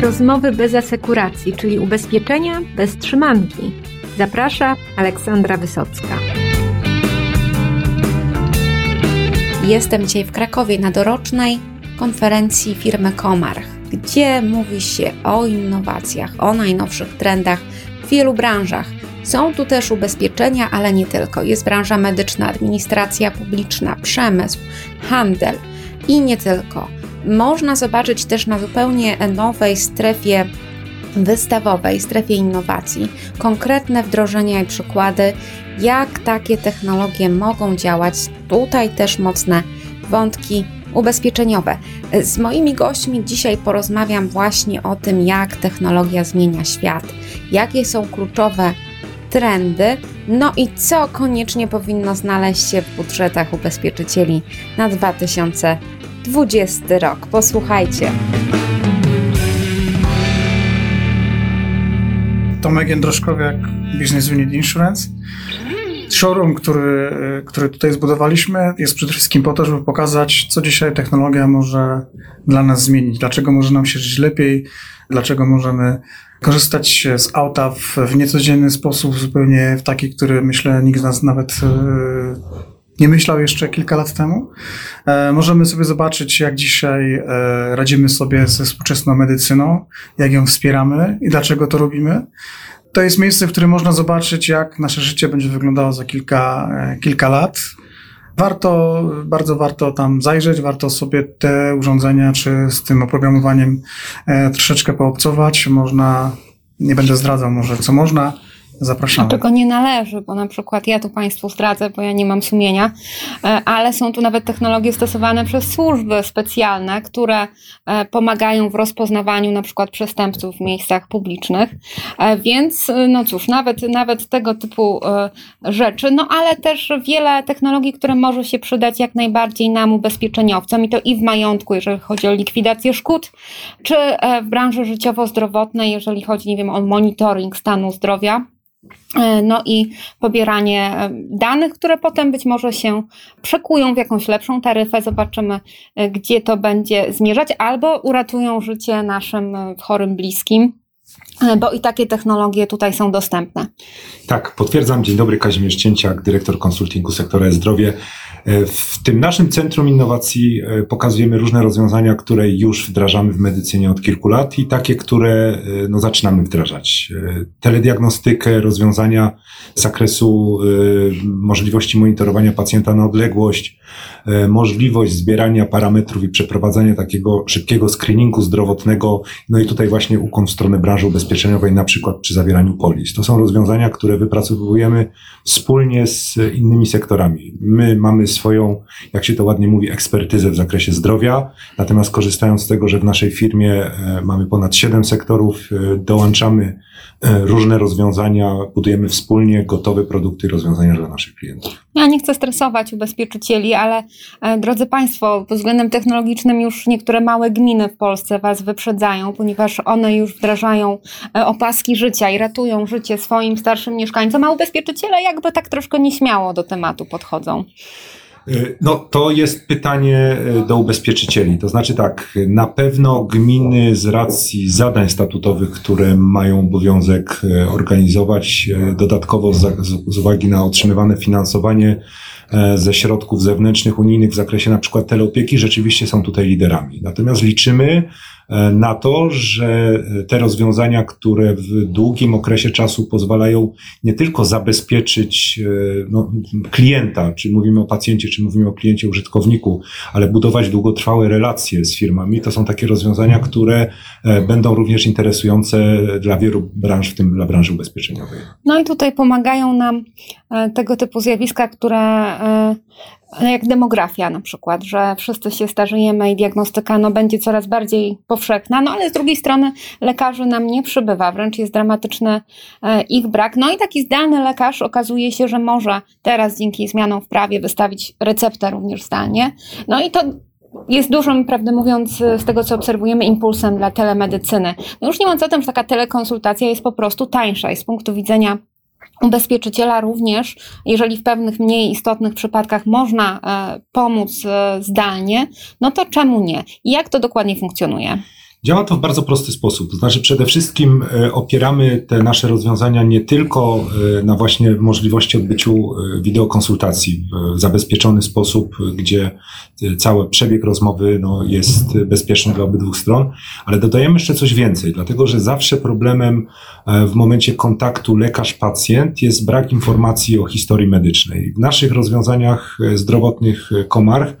rozmowy bez asekuracji, czyli ubezpieczenia bez trzymanki. Zaprasza Aleksandra Wysocka. Jestem dzisiaj w Krakowie na dorocznej konferencji firmy Komarch, gdzie mówi się o innowacjach, o najnowszych trendach w wielu branżach. Są tu też ubezpieczenia, ale nie tylko. Jest branża medyczna, administracja publiczna, przemysł, handel i nie tylko. Można zobaczyć też na zupełnie nowej strefie wystawowej, strefie innowacji, konkretne wdrożenia i przykłady, jak takie technologie mogą działać. Tutaj też mocne wątki ubezpieczeniowe. Z moimi gośćmi dzisiaj porozmawiam właśnie o tym, jak technologia zmienia świat, jakie są kluczowe trendy, no i co koniecznie powinno znaleźć się w budżetach ubezpieczycieli na 2020 rok. Posłuchajcie. Tomek Jędroszkowiak, Business Unit Insurance. Showroom, który, który tutaj zbudowaliśmy, jest przede wszystkim po to, żeby pokazać, co dzisiaj technologia może dla nas zmienić, dlaczego może nam się żyć lepiej, dlaczego możemy korzystać z auta w, w niecodzienny sposób, zupełnie w taki, który myślę nikt z nas nawet e, nie myślał jeszcze kilka lat temu. E, możemy sobie zobaczyć, jak dzisiaj e, radzimy sobie ze współczesną medycyną, jak ją wspieramy i dlaczego to robimy. To jest miejsce, w którym można zobaczyć, jak nasze życie będzie wyglądało za kilka, kilka lat. Warto, bardzo warto tam zajrzeć, warto sobie te urządzenia czy z tym oprogramowaniem troszeczkę poobcować. Można, nie będę zdradzał może co można, Zapraszamy. Czego nie należy, bo na przykład ja tu Państwu zdradzę, bo ja nie mam sumienia, e, ale są tu nawet technologie stosowane przez służby specjalne, które e, pomagają w rozpoznawaniu na przykład przestępców w miejscach publicznych. E, więc, no cóż, nawet, nawet tego typu rzeczy, no ale też wiele technologii, które może się przydać jak najbardziej nam ubezpieczeniowcom i to i w majątku, jeżeli chodzi o likwidację szkód, czy w branży życiowo-zdrowotnej, jeżeli chodzi, nie wiem, o monitoring stanu zdrowia. E, no i pobieranie e, danych, które potem być może się przekują w jakąś lepszą taryfę. Zobaczymy, e, gdzie to będzie zmierzać, albo uratują życie naszym chorym bliskim. Bo i takie technologie tutaj są dostępne. Tak, potwierdzam. Dzień dobry, Kazimierz Cięciak, dyrektor konsultingu sektora zdrowie. E, w tym naszym Centrum Innowacji e, pokazujemy różne rozwiązania, które już wdrażamy w medycynie od kilku lat i takie, które e, no, zaczynamy wdrażać. Telediagnostykę, rozwiązania z zakresu możliwości monitorowania pacjenta na odległość, możliwość zbierania parametrów i przeprowadzania takiego szybkiego screeningu zdrowotnego, no i tutaj właśnie ukłon w stronę branży ubezpieczeniowej, na przykład przy zawieraniu polis. To są rozwiązania, które wypracowujemy wspólnie z innymi sektorami. My mamy swoją, jak się to ładnie mówi, ekspertyzę w zakresie zdrowia. Natomiast korzystając z tego, że w naszej firmie e, mamy ponad siedem sektorów, e, dołączamy e, różne rozwiązania, budujemy wspólnie gotowe produkty i rozwiązania dla naszych klientów. Ja nie chcę stresować ubezpieczycieli, ale drodzy Państwo, pod względem technologicznym już niektóre małe gminy w Polsce Was wyprzedzają, ponieważ one już wdrażają opaski życia i ratują życie swoim starszym mieszkańcom, a ubezpieczyciele jakby tak troszkę nieśmiało do tematu podchodzą. Y, no, to jest pytanie y, do ubezpieczycieli. To znaczy tak, na pewno gminy z racji zadań statutowych, które mają obowiązek organizować, dodatkowo z, uwagi na otrzymywane finansowanie ze środków zewnętrznych, unijnych w zakresie na przykład teleopieki, rzeczywiście są tutaj liderami. Natomiast liczymy E, na to, że te rozwiązania, które w długim okresie czasu pozwalają nie tylko zabezpieczyć e, no, klienta, czy mówimy o pacjencie, czy mówimy o kliencie, użytkowniku, ale budować długotrwałe relacje z firmami, to są takie rozwiązania, które e, będą również interesujące dla wielu branż, w tym dla branży ubezpieczeniowej. No i tutaj pomagają nam tego typu zjawiska, które jak demografia na przykład, że wszyscy się starzejemy i diagnostyka no, będzie coraz bardziej powszechna, no ale z drugiej strony lekarzy nam nie przybywa, wręcz jest dramatyczny e, ich brak. No i taki zdalny lekarz okazuje się, że może teraz dzięki zmianom w prawie wystawić receptę również zdalnie. No i to jest dużym, prawdę mówiąc, z tego co obserwujemy, impulsem dla telemedycyny. No już nie mówiąc tym, że taka telekonsultacja jest po prostu tańsza i z punktu widzenia ubezpieczyciela również, jeżeli w pewnych mniej istotnych przypadkach można e, pomóc e, zdalnie, no to czemu nie? I jak to dokładnie funkcjonuje? Działa to w bardzo prosty sposób. To znaczy, przede wszystkim e, opieramy te nasze rozwiązania nie tylko e, na właśnie możliwości odbyciu e, wideokonsultacji w zabezpieczony sposób, gdzie cały przebieg rozmowy no, jest bezpieczny dla obydwu stron, ale dodajemy jeszcze coś więcej, dlatego że zawsze problemem w momencie kontaktu lekarz-pacjent jest brak informacji o historii medycznej. W naszych rozwiązaniach zdrowotnych Komarch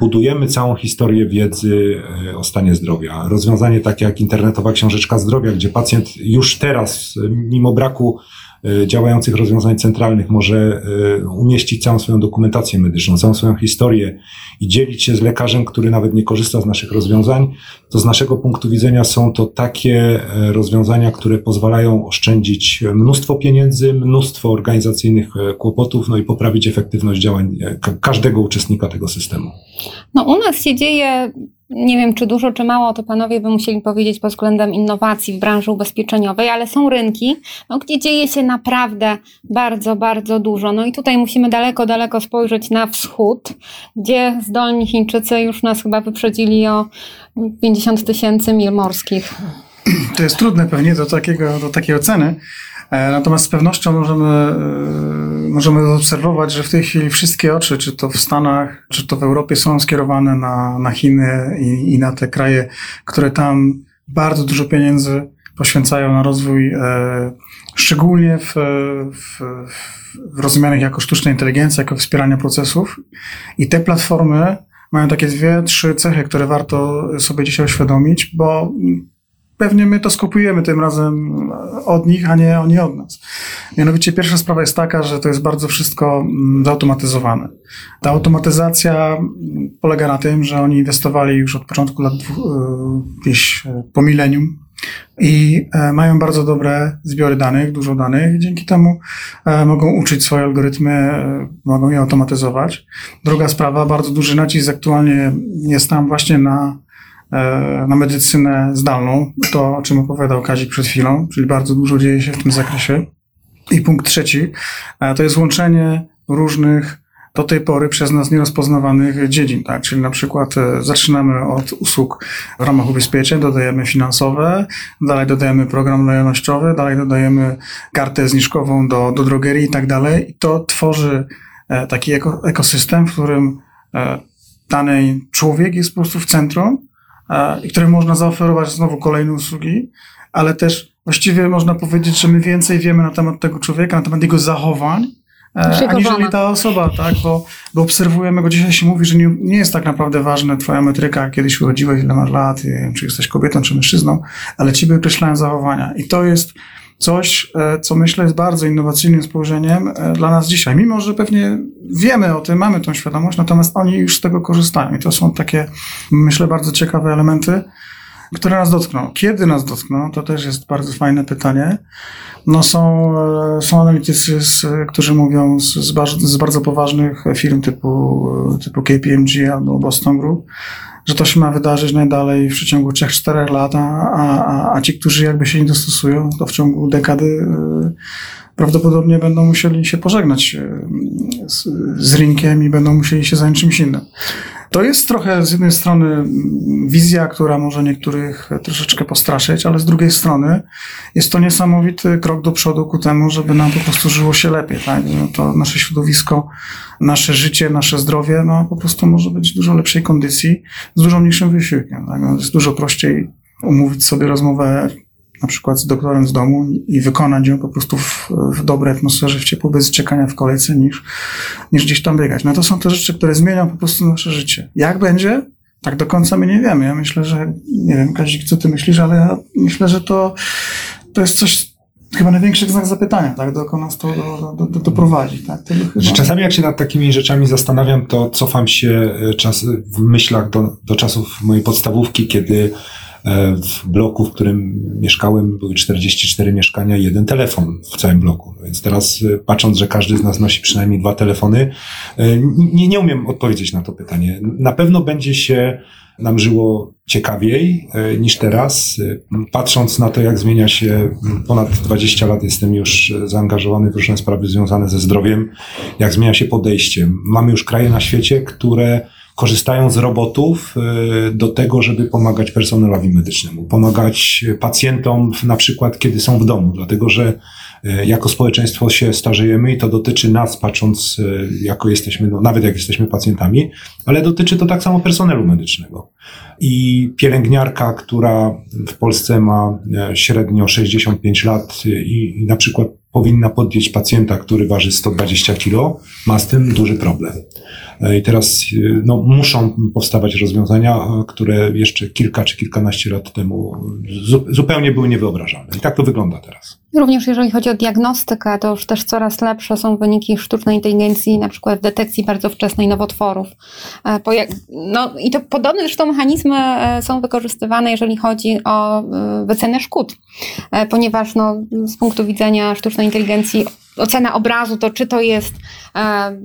budujemy całą historię wiedzy e, o stanie zdrowia. Rozwiązanie takie jak internetowa książeczka zdrowia, gdzie pacjent już teraz, mimo braku E, działających rozwiązań centralnych może e, umieścić całą swoją dokumentację medyczną, całą swoją historię i dzielić się z lekarzem, który nawet nie korzysta z naszych rozwiązań, to z naszego punktu widzenia są to takie e, rozwiązania, które pozwalają oszczędzić mnóstwo pieniędzy, mnóstwo organizacyjnych kłopotów, no i poprawić efektywność działań każdego uczestnika tego systemu. No u nas się dzieje nie wiem, czy dużo, czy mało, to panowie by musieli powiedzieć pod względem innowacji w branży ubezpieczeniowej, ale są rynki, no, gdzie dzieje się naprawdę bardzo, bardzo dużo. No i tutaj musimy daleko, daleko spojrzeć na wschód, gdzie zdolni Chińczycy już nas chyba wyprzedzili o 50 tysięcy mil morskich. To jest trudne pewnie do, takiego, do takiej oceny, natomiast z pewnością możemy, e, możemy zaobserwować, że w tej chwili wszystkie oczy, czy to w Stanach, czy to w Europie są skierowane na, na Chiny i, i na te kraje, które tam bardzo dużo pieniędzy poświęcają na rozwój, e, szczególnie w, w, w rozumianych jako sztuczna inteligencja, jako wspieranie procesów. I te platformy mają takie dwie, trzy cechy, które warto sobie dzisiaj uświadomić, bo pewnie my to skopiujemy tym razem od nich, a nie oni od nas. Mianowicie pierwsza sprawa jest taka, że to jest bardzo wszystko mm, zautomatyzowane. Ta automatyzacja polega na tym, że oni inwestowali już od początku lat e, gdzieś e, po milenium i e, mają bardzo dobre zbiory danych, dużo danych, dzięki temu mogą uczyć swoje algorytmy, mogą je automatyzować. Druga sprawa, bardzo duży nacisk aktualnie jest tam właśnie na na medycynę zdalną, to o czym opowiadał Kazik przed chwilą, czyli bardzo dużo dzieje się w tym zakresie. I punkt trzeci, e, to jest łączenie różnych do tej pory przez nas nierozpoznawanych dziedzin, tak? Czyli na przykład e, zaczynamy od usług w ramach ubezpieczeń, dodajemy finansowe, dalej dodajemy program lojalnościowy, dalej dodajemy kartę zniżkową do, do drogerii i tak dalej. I to tworzy taki ekosystem, w którym dany człowiek jest po prostu w centrum i którym można zaoferować znowu kolejne usługi, ale też właściwie można powiedzieć, że my więcej wiemy na temat tego człowieka, na temat jego zachowań, e, aniżeli ta osoba, tak? Bo, bo obserwujemy go. Dzisiaj się mówi, że nie, nie jest tak naprawdę ważna twoja metryka, kiedy się urodziłeś, ile masz lat, czy jesteś kobietą, czy mężczyzną, ale ciebie określają zachowania. I to jest coś, e, co myślę jest bardzo innowacyjnym spojrzeniem e, dla nas dzisiaj. Mimo, że pewnie wiemy o tym, mamy tą świadomość, natomiast oni już z tego korzystają. I to są takie, myślę, bardzo ciekawe elementy, które nas dotkną. Kiedy nas dotkną, to też jest bardzo fajne pytanie. No są, e, są analitycy, którzy mówią z, z, bardzo, z bardzo poważnych firm typu, typu KPMG albo Boston Group, że to się ma wydarzyć najdalej w przeciągu 3-4 lat, a, a, a ci, którzy jakby się nie dostosują, to w ciągu dekady y, prawdopodobnie będą musieli się pożegnać z, z rynkiem i będą musieli się zająć czymś innym. To jest trochę z jednej strony wizja, która może niektórych troszeczkę postraszyć, ale z drugiej strony jest to niesamowity krok do przodu ku temu, żeby nam po prostu żyło się lepiej, tak? To nasze środowisko, nasze życie, nasze zdrowie, no po prostu może być w dużo lepszej kondycji, z dużo mniejszym wysiłkiem, tak? Jest dużo prościej umówić sobie rozmowę na przykład z doktorem z domu i wykonać ją po prostu w, w dobrej atmosferze, w ciepło, bez czekania w kolejce, niż, niż gdzieś tam biegać. No to są te rzeczy, które zmienią po prostu nasze życie. Jak będzie? Tak do końca my nie wiemy. Ja myślę, że, nie wiem, Kazik, co ty myślisz, ale ja myślę, że to, to jest coś, chyba największy znak zapytania, tak, dokąd nas to do, do, do, doprowadzi. Tak? Chyba... Czasami jak się nad takimi rzeczami zastanawiam, to cofam się e, czas, w myślach do, do czasów mojej podstawówki, kiedy w bloku, w którym mieszkałem, były 44 mieszkania i jeden telefon w całym bloku. Więc teraz e, patrząc, że każdy z nas nosi przynajmniej dwa telefony, e, nie, nie umiem odpowiedzieć na to pytanie. Na pewno będzie się nam żyło ciekawiej niż teraz. Patrząc na to, jak zmienia się, ponad 20 lat jestem już zaangażowany w różne sprawy związane ze zdrowiem, jak zmienia się podejście. Mamy już kraje na świecie, które korzystają z robotów y, do tego, żeby pomagać personelowi medycznemu, pomagać pacjentom na przykład, kiedy są w domu, dlatego że y, jako społeczeństwo się starzejemy i to dotyczy nas, patrząc y, jako jesteśmy, no, nawet jak jesteśmy pacjentami, ale dotyczy to tak samo personelu medycznego. I pielęgniarka, która w Polsce ma średnio 65 lat i, i na przykład powinna podjąć pacjenta, który waży 120 kg, ma z tym duży problem. E, I teraz no, muszą powstawać rozwiązania, e, które jeszcze kilka czy kilkanaście lat temu zupełnie były niewyobrażalne. I tak to wygląda teraz. Również jeżeli chodzi o diagnostykę, to już też coraz lepsze są wyniki sztucznej inteligencji, na przykład detekcji bardzo wczesnej nowotworów. E, no i to podobne zresztą mechanizmy są wykorzystywane, jeżeli chodzi o wycenę szkód, ponieważ no, z punktu widzenia sztucznej inteligencji ocena obrazu, to czy to jest e,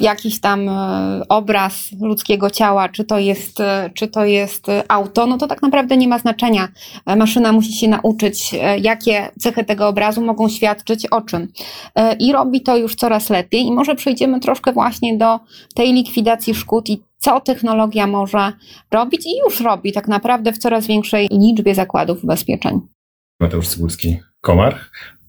jakiś tam e, obraz ludzkiego ciała, czy to, jest, e, czy to jest auto, no to tak naprawdę nie ma znaczenia. E, maszyna musi się nauczyć, e, jakie cechy tego obrazu mogą świadczyć o czym. E, I robi to już coraz lepiej. I może przejdziemy troszkę właśnie do tej likwidacji szkód i co technologia może robić i już robi tak naprawdę w coraz większej liczbie zakładów ubezpieczeń. Mateusz Cybulski, Komar.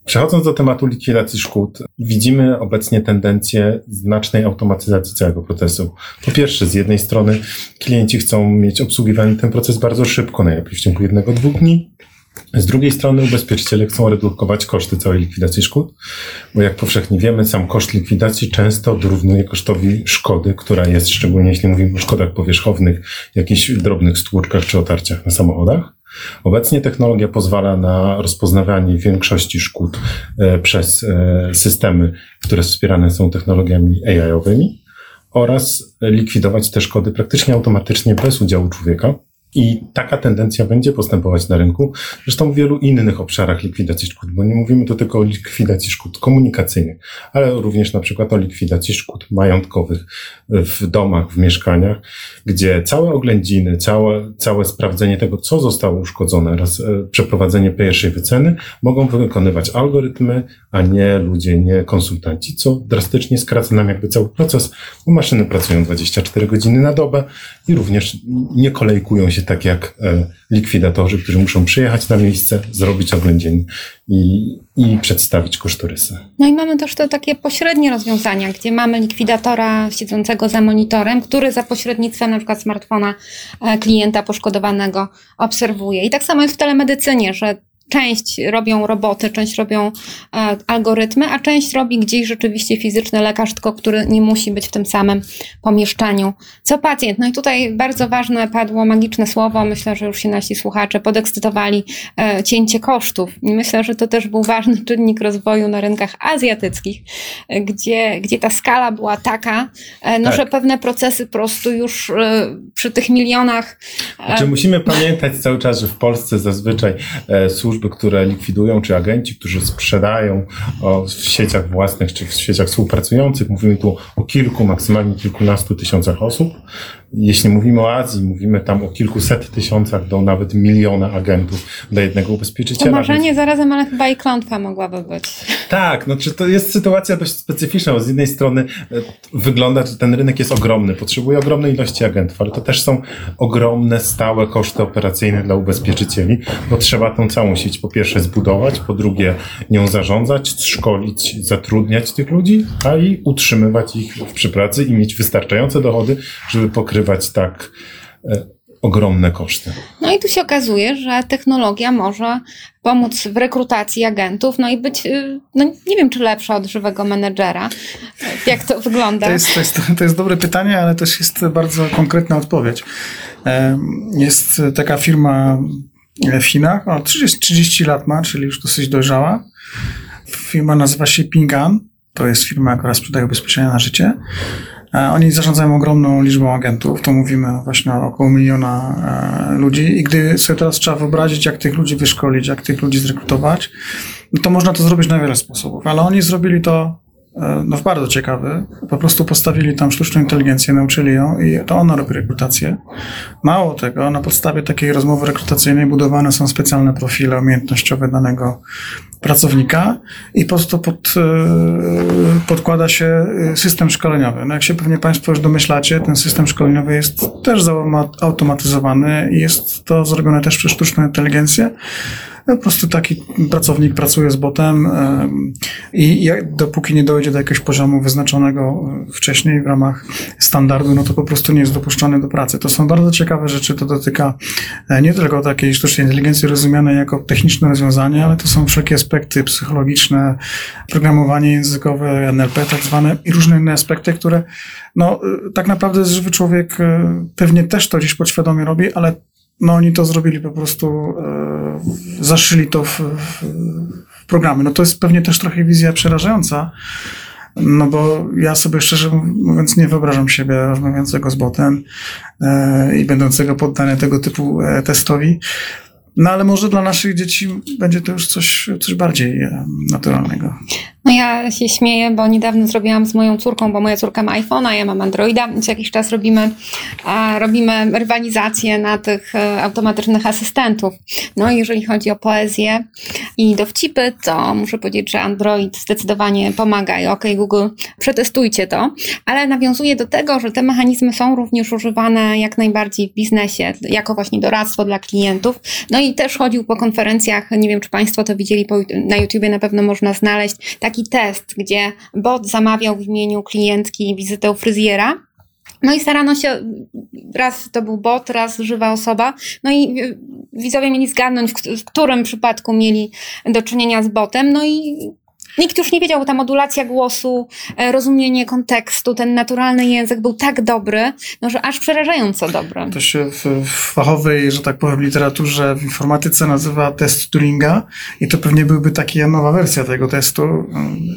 Przechodząc do tematu likwidacji szkód, widzimy obecnie tendencję znacznej automatyzacji całego procesu. Po pierwsze, z jednej strony klienci chcą mieć obsługiwany ten proces bardzo szybko, najlepiej w ciągu jednego, dwóch dni. Z drugiej strony ubezpieczyciele chcą redukować koszty całej likwidacji szkód, bo jak powszechnie wiemy, sam koszt likwidacji często dorównuje kosztowi szkody, która jest, szczególnie jeśli mówimy o szkodach powierzchownych, jakichś drobnych stłuczkach czy otarciach na samochodach. Obecnie technologia pozwala na rozpoznawanie większości szkód e, przez e, systemy, które wspierane są technologiami AI-owymi oraz likwidować te szkody praktycznie automatycznie bez udziału człowieka. I taka tendencja będzie postępować na rynku, zresztą w wielu innych obszarach likwidacji szkód, bo nie mówimy tu tylko o likwidacji szkód komunikacyjnych, ale również na przykład o likwidacji szkód majątkowych w domach, w mieszkaniach, gdzie całe oględziny, całe, całe sprawdzenie tego, co zostało uszkodzone oraz e, przeprowadzenie pierwszej wyceny mogą wykonywać algorytmy, a nie ludzie, nie konsultanci, co drastycznie skraca nam jakby cały proces, bo maszyny pracują 24 godziny na dobę i również nie kolejkują się tak jak e, likwidatorzy, którzy muszą przyjechać na miejsce, zrobić oględziny i, i przedstawić kosztorysy. No i mamy też te takie pośrednie rozwiązania, gdzie mamy likwidatora siedzącego za monitorem, który za pośrednictwem na przykład smartfona e, klienta poszkodowanego obserwuje. I tak samo jest w telemedycynie, że część robią roboty, część robią e, algorytmy, a część robi gdzieś rzeczywiście fizyczny lekarz, tylko który nie musi być w tym samym pomieszczeniu. Co pacjent? No i tutaj bardzo ważne padło magiczne słowo, myślę, że już się nasi słuchacze podekscytowali, e, cięcie kosztów. I myślę, że to też był ważny czynnik rozwoju na rynkach azjatyckich, e, gdzie, gdzie ta skala była taka, e, no, tak. że pewne procesy po prostu już e, przy tych milionach. E, znaczy musimy pamiętać cały czas, że w Polsce zazwyczaj służby służby, które likwidują, czy agenci, którzy sprzedają w sieciach własnych, czy w sieciach współpracujących. Mówimy tu o kilku, maksymalnie kilkunastu tysiącach osób. Jeśli mówimy o Azji, mówimy tam o kilkuset tysiącach do nawet miliona agentów dla jednego ubezpieczyciela. To marzenie więc... zarazem, ale chyba i klątwa mogłaby być. Tak, no czy to jest sytuacja dość specyficzna, bo z jednej strony e, wygląda, że ten rynek jest ogromny, potrzebuje ogromnej ilości agentów, ale to też są ogromne, stałe koszty operacyjne dla ubezpieczycieli, bo trzeba tą całą sieć po pierwsze zbudować, po drugie nią zarządzać, szkolić, zatrudniać tych ludzi, a i utrzymywać ich przy pracy i mieć wystarczające dochody, żeby pokrywać tak e, ogromne koszty. No i tu się okazuje, że technologia może pomóc w rekrutacji agentów, no i być, y, no nie wiem, czy lepsza od żywego menedżera. Jak to wygląda? To jest, to jest, to jest dobre pytanie, ale też jest bardzo konkretna odpowiedź. Jest taka firma w Chinach, o 30, 30 lat ma, czyli już dosyć dojrzała. Firma nazywa się Pingan. To jest firma, która sprzedaje ubezpieczenia na życie. Oni zarządzają ogromną liczbą agentów, to mówimy właśnie około miliona e, ludzi i gdy sobie teraz trzeba wyobrazić, jak tych ludzi wyszkolić, jak tych ludzi zrekrutować, no to można to zrobić na wiele sposobów, ale oni zrobili to e, no, bardzo ciekawy. Po prostu postawili tam sztuczną inteligencję, nauczyli ją i to ona robi rekrutację. Mało tego, na podstawie takiej rozmowy rekrutacyjnej budowane są specjalne profile umiejętnościowe danego pracownika i po prostu pod, e, podkłada się system szkoleniowy. No jak się pewnie Państwo już domyślacie, ten system szkoleniowy jest też zautomatyzowany i jest to zrobione też przez sztuczną inteligencję. No, po prostu taki pracownik pracuje z botem i dopóki nie dojdzie do jakiegoś poziomu wyznaczonego e, wcześniej w ramach standardu, no to po prostu nie jest dopuszczony do pracy. To są bardzo ciekawe rzeczy, to dotyka e, nie tylko takiej sztucznej inteligencji rozumianej jako techniczne rozwiązanie, ale to są wszelkie aspekty psychologiczne, programowanie językowe, NLP tak zwane i różne inne aspekty, które no e, tak naprawdę żywy człowiek pewnie też to gdzieś podświadomie robi, ale no oni to zrobili po prostu, e, zaszyli to w, w, w programy. No to jest pewnie też trochę wizja przerażająca, no bo ja sobie szczerze mówiąc nie wyobrażam siebie rozmawiającego z botem e, i będącego poddany tego typu e, testowi. No ale może dla naszych dzieci będzie to już coś, coś bardziej naturalnego. No ja się śmieję, bo niedawno zrobiłam z moją córką, bo moja córka ma iPhone'a, ja mam Androida, co jakiś czas robimy, robimy rywalizację na tych e, automatycznych asystentów. No jeżeli chodzi o poezję i dowcipy, to muszę powiedzieć, że Android zdecydowanie pomaga i ok, Google, przetestujcie to, ale nawiązuje do tego, że te mechanizmy są również używane jak najbardziej w biznesie, jako właśnie doradztwo dla klientów. No i też chodził po konferencjach, nie wiem czy Państwo to widzieli, na YouTubie na pewno można znaleźć, taki test, gdzie bot zamawiał w imieniu klientki wizytę u fryzjera. No i starano się, raz to był bot, raz żywa osoba, no i widzowie mieli zgadnąć, w którym przypadku mieli do czynienia z botem, no i Nikt już nie wiedział, ta modulacja głosu, e, rozumienie kontekstu, ten naturalny język był tak dobry, no, że aż przerażająco dobry. To się w, w fachowej, że tak powiem, literaturze, w informatyce nazywa test Turinga i to pewnie byłby taka nowa wersja tego testu.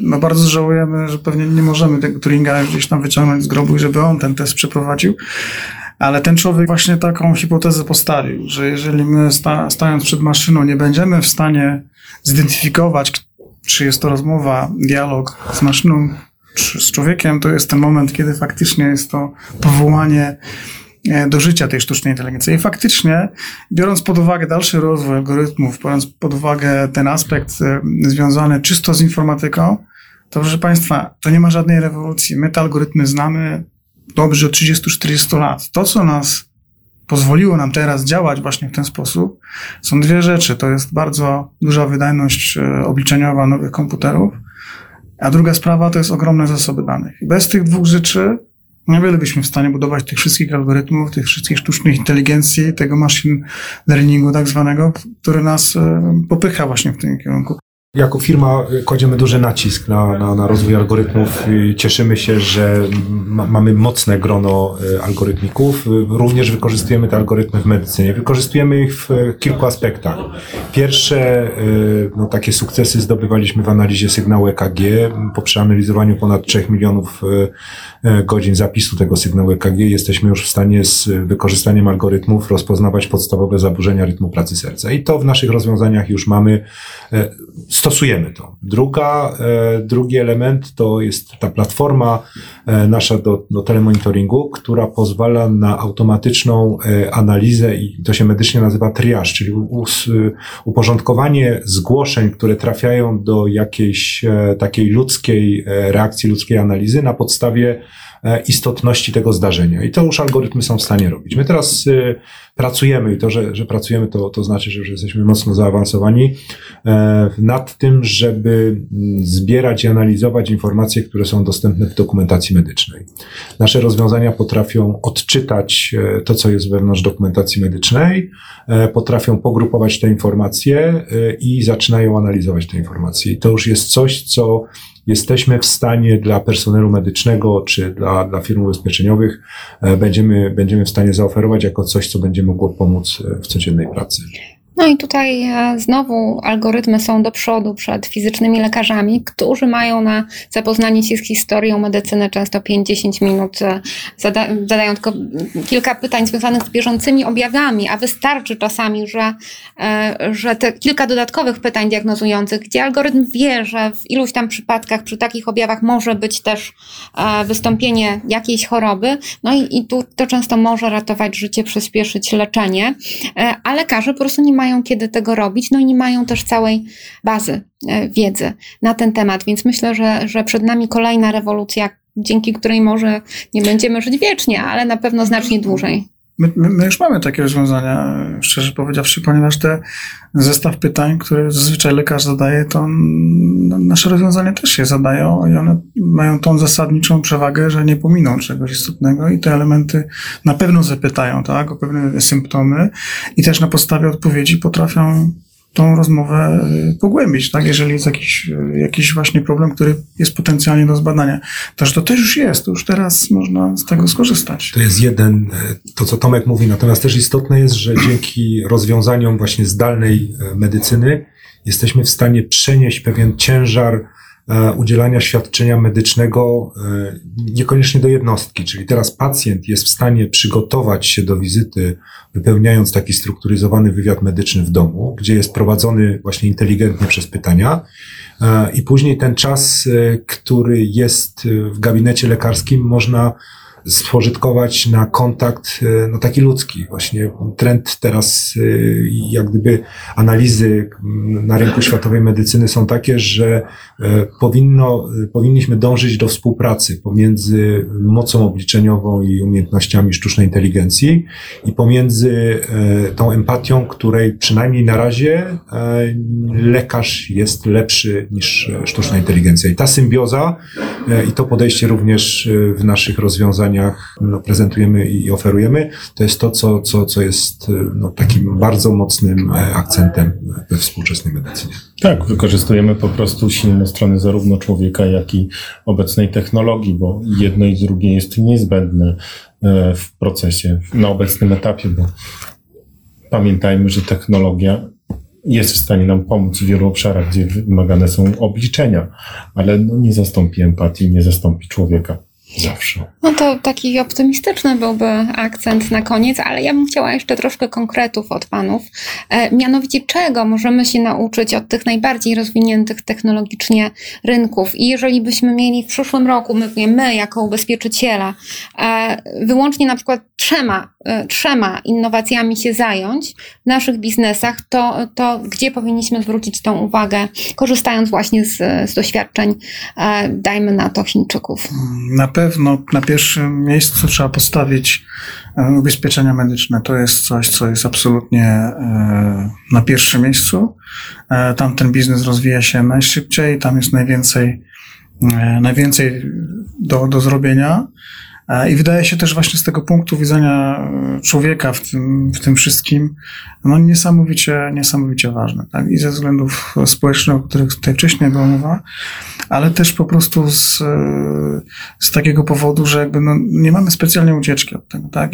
No bardzo żałujemy, że pewnie nie możemy tego Turinga gdzieś tam wyciągnąć z grobu, żeby on ten test przeprowadził. Ale ten człowiek właśnie taką hipotezę postawił, że jeżeli my sta, stając przed maszyną nie będziemy w stanie zidentyfikować, czy jest to rozmowa, dialog z maszyną, czy z człowiekiem, to jest ten moment, kiedy faktycznie jest to powołanie e, do życia tej sztucznej inteligencji. I faktycznie, biorąc pod uwagę dalszy rozwój algorytmów, biorąc pod uwagę ten aspekt e, związany czysto z informatyką, to proszę Państwa, to nie ma żadnej rewolucji. My te algorytmy znamy dobrze od 30-40 lat. To, co nas pozwoliło nam teraz działać właśnie w ten sposób, są dwie rzeczy. To jest bardzo duża wydajność e, obliczeniowa nowych komputerów, a druga sprawa to jest ogromne zasoby danych. Bez tych dwóch rzeczy niewiele byśmy w stanie budować tych wszystkich algorytmów, tych wszystkich sztucznych inteligencji, tego machine learningu tak zwanego, który nas e, popycha właśnie w tym kierunku. Jako firma kładziemy duży nacisk na, na, na rozwój algorytmów. Cieszymy się, że ma, mamy mocne grono e, algorytmików. Również wykorzystujemy te algorytmy w medycynie. Wykorzystujemy ich w kilku aspektach. Pierwsze no, takie sukcesy zdobywaliśmy w analizie sygnału EKG. Po przeanalizowaniu ponad 3 milionów godzin zapisu tego sygnału EKG jesteśmy już w stanie z wykorzystaniem algorytmów rozpoznawać podstawowe zaburzenia rytmu pracy serca. I to w naszych rozwiązaniach już mamy stosujemy to. Druga, e, drugi element to jest ta platforma e, nasza do, do telemonitoringu, która pozwala na automatyczną e, analizę i to się medycznie nazywa triage, czyli uporządkowanie zgłoszeń, które trafiają do jakiejś takiej ludzkiej reakcji, ludzkiej analizy na podstawie istotności tego zdarzenia. I to już algorytmy są w stanie robić. My teraz pracujemy i to, że, że pracujemy, to, to znaczy, że już jesteśmy mocno zaawansowani e, nad tym, żeby mm, zbierać i analizować informacje, które są dostępne w dokumentacji medycznej. Nasze rozwiązania potrafią odczytać e, to, co jest wewnątrz dokumentacji medycznej, e, potrafią pogrupować te informacje i zaczynają analizować te informacje. I to już jest coś, co jesteśmy w stanie dla personelu medycznego czy dla, dla firm ubezpieczeniowych, będziemy, będziemy w stanie zaoferować jako coś, co będzie mogło pomóc e, w codziennej pracy. No i tutaj e, znowu algorytmy są do przodu przed fizycznymi lekarzami, którzy mają na zapoznanie się z historią medycyny często 5-10 minut, e, zada zadają tylko kilka pytań związanych z bieżącymi objawami, a wystarczy czasami, że, e, że te kilka dodatkowych pytań diagnozujących, gdzie algorytm wie, że w iluś tam przypadkach przy takich objawach może być też wystąpienie jakiejś choroby, no i, i tu to często może ratować życie, przyspieszyć leczenie, a lekarze po prostu nie mają mają kiedy tego robić, no i nie mają też całej bazy e, wiedzy na ten temat, więc myślę, że, że przed nami kolejna rewolucja, dzięki której może nie będziemy żyć wiecznie, ale na pewno znacznie dłużej. My, my, my, już mamy takie rozwiązania, szczerze powiedziawszy, ponieważ te zestaw pytań, które zazwyczaj lekarz zadaje, to nasze rozwiązania też się zadają i one mają tą zasadniczą przewagę, że nie pominą czegoś istotnego i te elementy na pewno zapytają, tak, o pewne symptomy i też na podstawie odpowiedzi potrafią tą rozmowę y, pogłębić, tak? Jeżeli jest jakiś, y, jakiś właśnie problem, który jest potencjalnie do zbadania. To, że to też już jest, to już teraz można z tego skorzystać. To jest jeden, e, to co Tomek mówi, natomiast też istotne jest, że dzięki rozwiązaniom właśnie zdalnej medycyny jesteśmy w stanie przenieść pewien ciężar udzielania świadczenia medycznego e, niekoniecznie do jednostki. Czyli teraz pacjent jest w stanie przygotować się do wizyty, wypełniając taki strukturyzowany wywiad medyczny w domu, gdzie jest prowadzony właśnie inteligentnie przez pytania. E, I później ten czas, który jest w gabinecie lekarskim, można spożytkować na kontakt e, no, taki ludzki. Właśnie trend teraz, e, jak gdyby analizy na rynku światowej medycyny są takie, że e, powinno, powinniśmy dążyć do współpracy pomiędzy mocą obliczeniową i umiejętnościami sztucznej inteligencji i pomiędzy tą empatią, której przynajmniej na razie lekarz jest lepszy niż sztuczna inteligencja. I ta symbioza i to podejście również w naszych rozwiązaniach no, prezentujemy i oferujemy, to jest to, co, co, co jest no, takim bardzo mocnym e, akcentem we współczesnej medycynie. Tak, wykorzystujemy po prostu silne strony zarówno człowieka, jak i obecnej technologii, bo jedno i drugie jest niezbędne e, w procesie, na obecnym etapie, bo pamiętajmy, że technologia jest w stanie nam pomóc w wielu obszarach, gdzie wymagane są obliczenia, ale no nie zastąpi empatii, nie zastąpi człowieka. Zawsze. No to taki optymistyczny byłby akcent na koniec, ale ja bym chciała jeszcze troszkę konkretów od panów. E, mianowicie, czego możemy się nauczyć od tych najbardziej rozwiniętych technologicznie rynków? I jeżeli byśmy mieli w przyszłym roku, my, my jako ubezpieczyciele, e, wyłącznie na przykład trzema, e, trzema innowacjami się zająć w naszych biznesach, to, to gdzie powinniśmy zwrócić tą uwagę, korzystając właśnie z, z doświadczeń, e, dajmy na to Chińczyków? Na pewno na pierwszym miejscu trzeba postawić e, ubezpieczenia medyczne. To jest coś, co jest absolutnie na pierwszym miejscu. Tam ten biznes rozwija się najszybciej, tam jest najwięcej, najwięcej do, do zrobienia. E, I wydaje się też właśnie z tego punktu widzenia e, człowieka w tym, w tym wszystkim, no niesamowicie, niesamowicie ważne. Tak? I ze względów społecznych, o których tutaj wcześniej była mowa, ale też po prostu z, z takiego powodu, że jakby no, nie mamy specjalnie ucieczki od tego. Tak?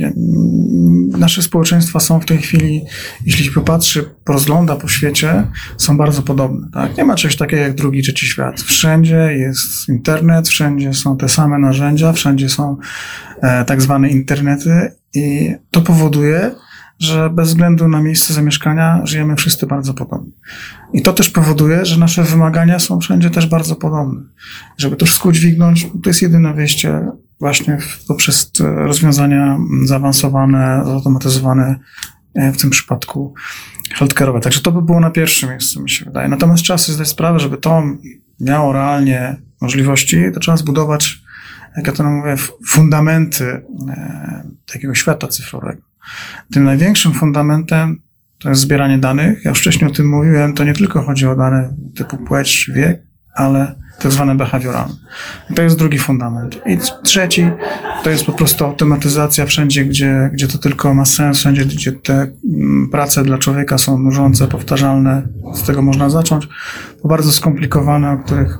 Nasze społeczeństwa są w tej chwili, jeśli się popatrzy, porozgląda po świecie, są bardzo podobne. Tak? Nie ma czegoś takiego jak drugi, trzeci świat. Wszędzie jest internet, wszędzie są te same narzędzia, wszędzie są e, tak zwane internety i to powoduje, że bez względu na miejsce zamieszkania żyjemy wszyscy bardzo podobnie. I to też powoduje, że nasze wymagania są wszędzie też bardzo podobne. Żeby to wszystko udźwignąć, to jest jedyne wyjście właśnie poprzez rozwiązania zaawansowane, zautomatyzowane e, w tym przypadku healthcare'owe. Także to by było na pierwszym miejscu, mi się wydaje. Natomiast trzeba sobie zdać sprawę, żeby to miało realnie możliwości, to trzeba zbudować, jak ja to mówię, fundamenty e, takiego świata cyfrowego. Tym największym fundamentem to jest zbieranie danych. Ja już wcześniej o tym mówiłem, to nie tylko chodzi o dane typu płeć, wiek, ale tak zwane behawioralne. to jest drugi fundament. I trzeci to jest po prostu automatyzacja wszędzie, gdzie, gdzie to tylko ma sens, wszędzie, gdzie te mm, prace dla człowieka są nużące, powtarzalne. Z tego można zacząć. Bardzo skomplikowane, o których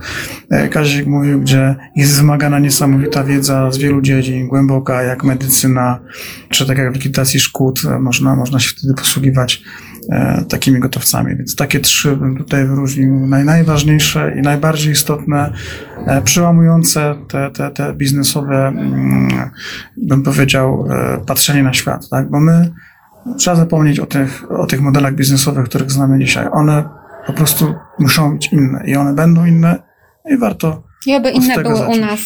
e, Kazik mówił, gdzie jest wymagana niesamowita wiedza z wielu dziedzin, głęboka, jak medycyna, czy tak jak w likwidacji szkód, e, można, można się wtedy posługiwać E, takimi gotowcami. Więc takie trzy bym tutaj wyróżnił. Naj, najważniejsze i najbardziej istotne, przełamujące te, te, te biznesowe, mm, bym powiedział, patrzenie na świat. Tak? Bo my trzeba zapomnieć o tych, o tych modelach biznesowych, których znamy dzisiaj. One po prostu muszą być inne i one będą inne i warto i oby inne były zacząć. u nas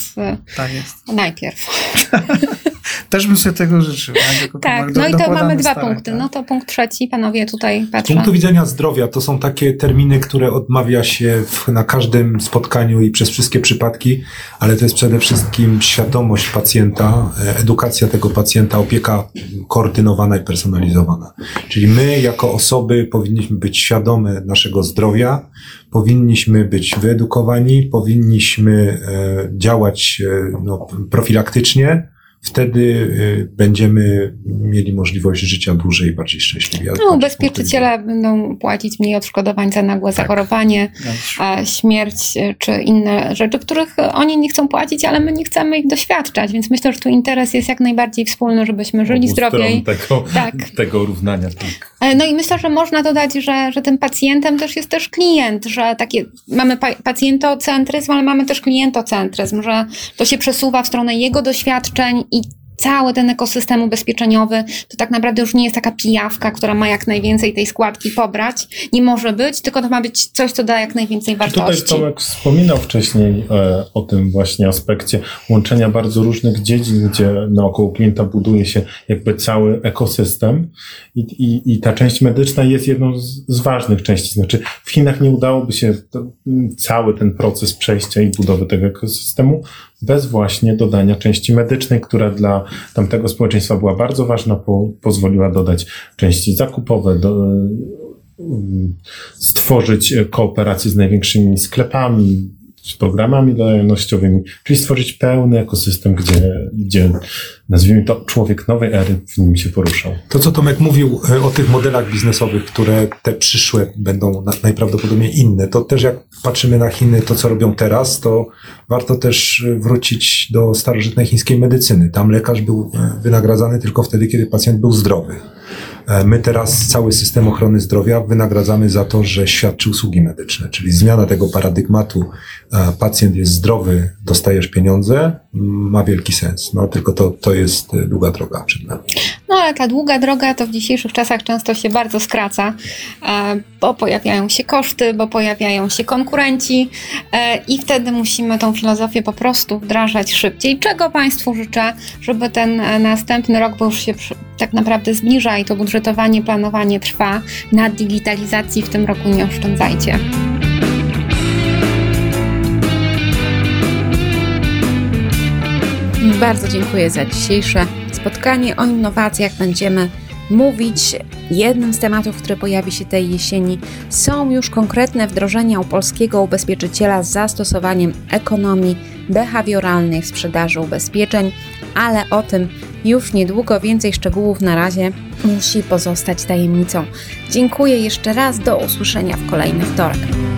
tak jest. najpierw. Też bym sobie tego życzył. Tak, do- no i to mamy dwa punkty. tak. No to punkt trzeci, panowie tutaj Z patrzą. punktu widzenia zdrowia to są takie terminy, które odmawia się w, na każdym spotkaniu i przez wszystkie przypadki, ale to jest przede wszystkim świadomość pacjenta, e, edukacja tego pacjenta, opieka koordynowana i personalizowana. Czyli my jako osoby powinniśmy być świadome naszego zdrowia, powinniśmy być wyedukowani, powinniśmy e, działać e, no, profilaktycznie. Wtedy e, będziemy mieli możliwość życia dłużej i bardziej szczęśliwie. No, ubezpieczyciele będą płacić mniej odszkodowań za nagłe Tak. zachorowanie, e, śmierć e, czy inne rzeczy, których oni nie chcą płacić, ale my nie chcemy ich doświadczać, więc myślę, że tu interes jest jak najbardziej wspólny, żebyśmy żyli zdrowiej. Tego, Tak. tego równania. Tak. E, No i myślę, że można dodać, że, że tym pacjentem też jest też klient, że takie mamy pa- pacjentocentryzm, ale mamy też klientocentryzm, że to się przesuwa w stronę jego doświadczeń i cały ten ekosystem ubezpieczeniowy to tak naprawdę już nie jest taka pijawka, która ma jak najwięcej tej składki pobrać. Nie może być, tylko to ma być coś, co da jak najwięcej Tutaj wartości. Tomek wspominał wcześniej e, o tym właśnie aspekcie łączenia bardzo różnych dziedzin, gdzie naokoło klienta buduje się jakby cały ekosystem i, i, i ta część medyczna jest jedną z, z ważnych części. Znaczy w Chinach nie udałoby się to, cały ten proces przejścia i budowy tego ekosystemu bez właśnie dodania części medycznej, która dla tamtego społeczeństwa była bardzo ważna, po, pozwoliła dodać części zakupowe, do, mm, stworzyć kooperację z największymi sklepami, z programami lojalnościowymi, czyli stworzyć pełny ekosystem, gdzie, gdzie nazwijmy to człowiek nowej ery w nim się poruszał. To, co Tomek mówił e, o tych modelach biznesowych, które te przyszłe będą na, najprawdopodobniej inne, to też jak patrzymy na Chiny, to co robią teraz, to warto też e, wrócić do starożytnej chińskiej medycyny. Tam lekarz był e, wynagradzany tylko wtedy, kiedy pacjent był zdrowy. E, My teraz cały system ochrony zdrowia wynagradzamy za to, że świadczy usługi medyczne, czyli zmiana tego paradygmatu, e, pacjent jest zdrowy, dostajesz pieniądze, ma wielki sens. No tylko to, to jest e, długa droga przed nami. No ale ta długa droga to w dzisiejszych czasach często się bardzo skraca, e, bo pojawiają się koszty, bo pojawiają się konkurenci e, i wtedy musimy tą filozofię po prostu wdrażać szybciej. Czego Państwu życzę, żeby ten e, następny rok, bo już się tak naprawdę zbliża i to budżetowanie, planowanie trwa, na digitalizacji w tym roku nie oszczędzajcie. Bardzo dziękuję za dzisiejsze spotkanie. O innowacjach będziemy mówić. Jednym z tematów, który pojawi się tej jesieni, są już konkretne wdrożenia u polskiego ubezpieczyciela z zastosowaniem ekonomii behawioralnej w sprzedaży ubezpieczeń, ale o tym już niedługo. Więcej szczegółów na razie musi pozostać tajemnicą. Dziękuję jeszcze raz. Do usłyszenia w kolejny wtorek.